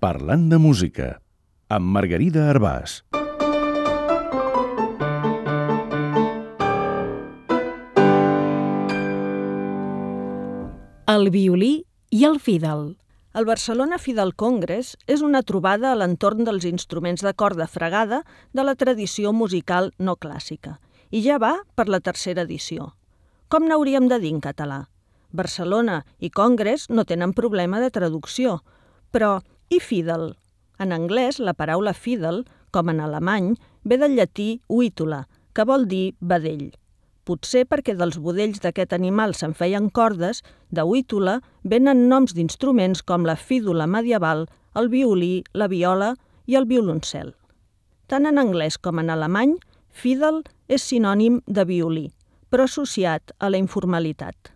Parlant de música, amb Margarida Arbàs. El violí i el fídel. El Barcelona Fidel Congress és una trobada a l'entorn dels instruments de corda fregada de la tradició musical no clàssica i ja va per la tercera edició. Com n'hauríem de dir en català? Barcelona i Congress no tenen problema de traducció, però i fidel? En anglès, la paraula fidel, com en alemany, ve del llatí huítula, que vol dir vedell. Potser perquè dels budells d'aquest animal se'n feien cordes, de huítula venen noms d'instruments com la fídula medieval, el violí, la viola i el violoncel. Tant en anglès com en alemany, fidel és sinònim de violí, però associat a la informalitat.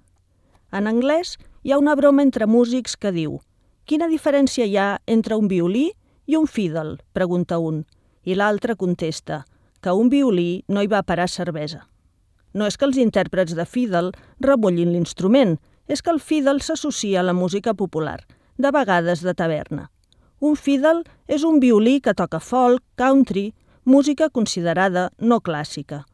En anglès hi ha una broma entre músics que diu «Quina diferència hi ha entre un violí i un fídel?», pregunta un, i l'altre contesta que un violí no hi va parar cervesa. No és que els intèrprets de fídel remullin l'instrument, és que el fídel s'associa a la música popular, de vegades de taverna. Un fídel és un violí que toca folk, country, música considerada no clàssica.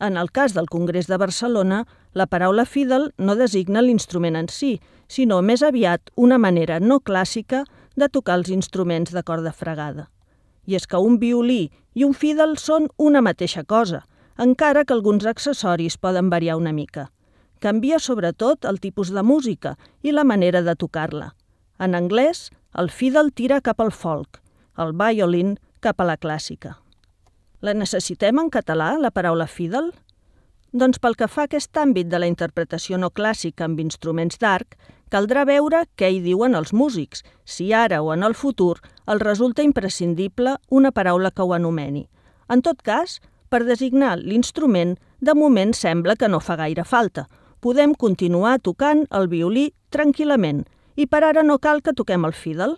En el cas del Congrés de Barcelona, la paraula fídel no designa l'instrument en si, sinó més aviat una manera no clàssica de tocar els instruments de corda fregada. I és que un violí i un fídel són una mateixa cosa, encara que alguns accessoris poden variar una mica. Canvia sobretot el tipus de música i la manera de tocar-la. En anglès, el fídel tira cap al folk, el violin cap a la clàssica. La necessitem en català, la paraula fídel? Doncs pel que fa a aquest àmbit de la interpretació no clàssica amb instruments d'arc, caldrà veure què hi diuen els músics, si ara o en el futur els resulta imprescindible una paraula que ho anomeni. En tot cas, per designar l'instrument, de moment sembla que no fa gaire falta. Podem continuar tocant el violí tranquil·lament i per ara no cal que toquem el fídel.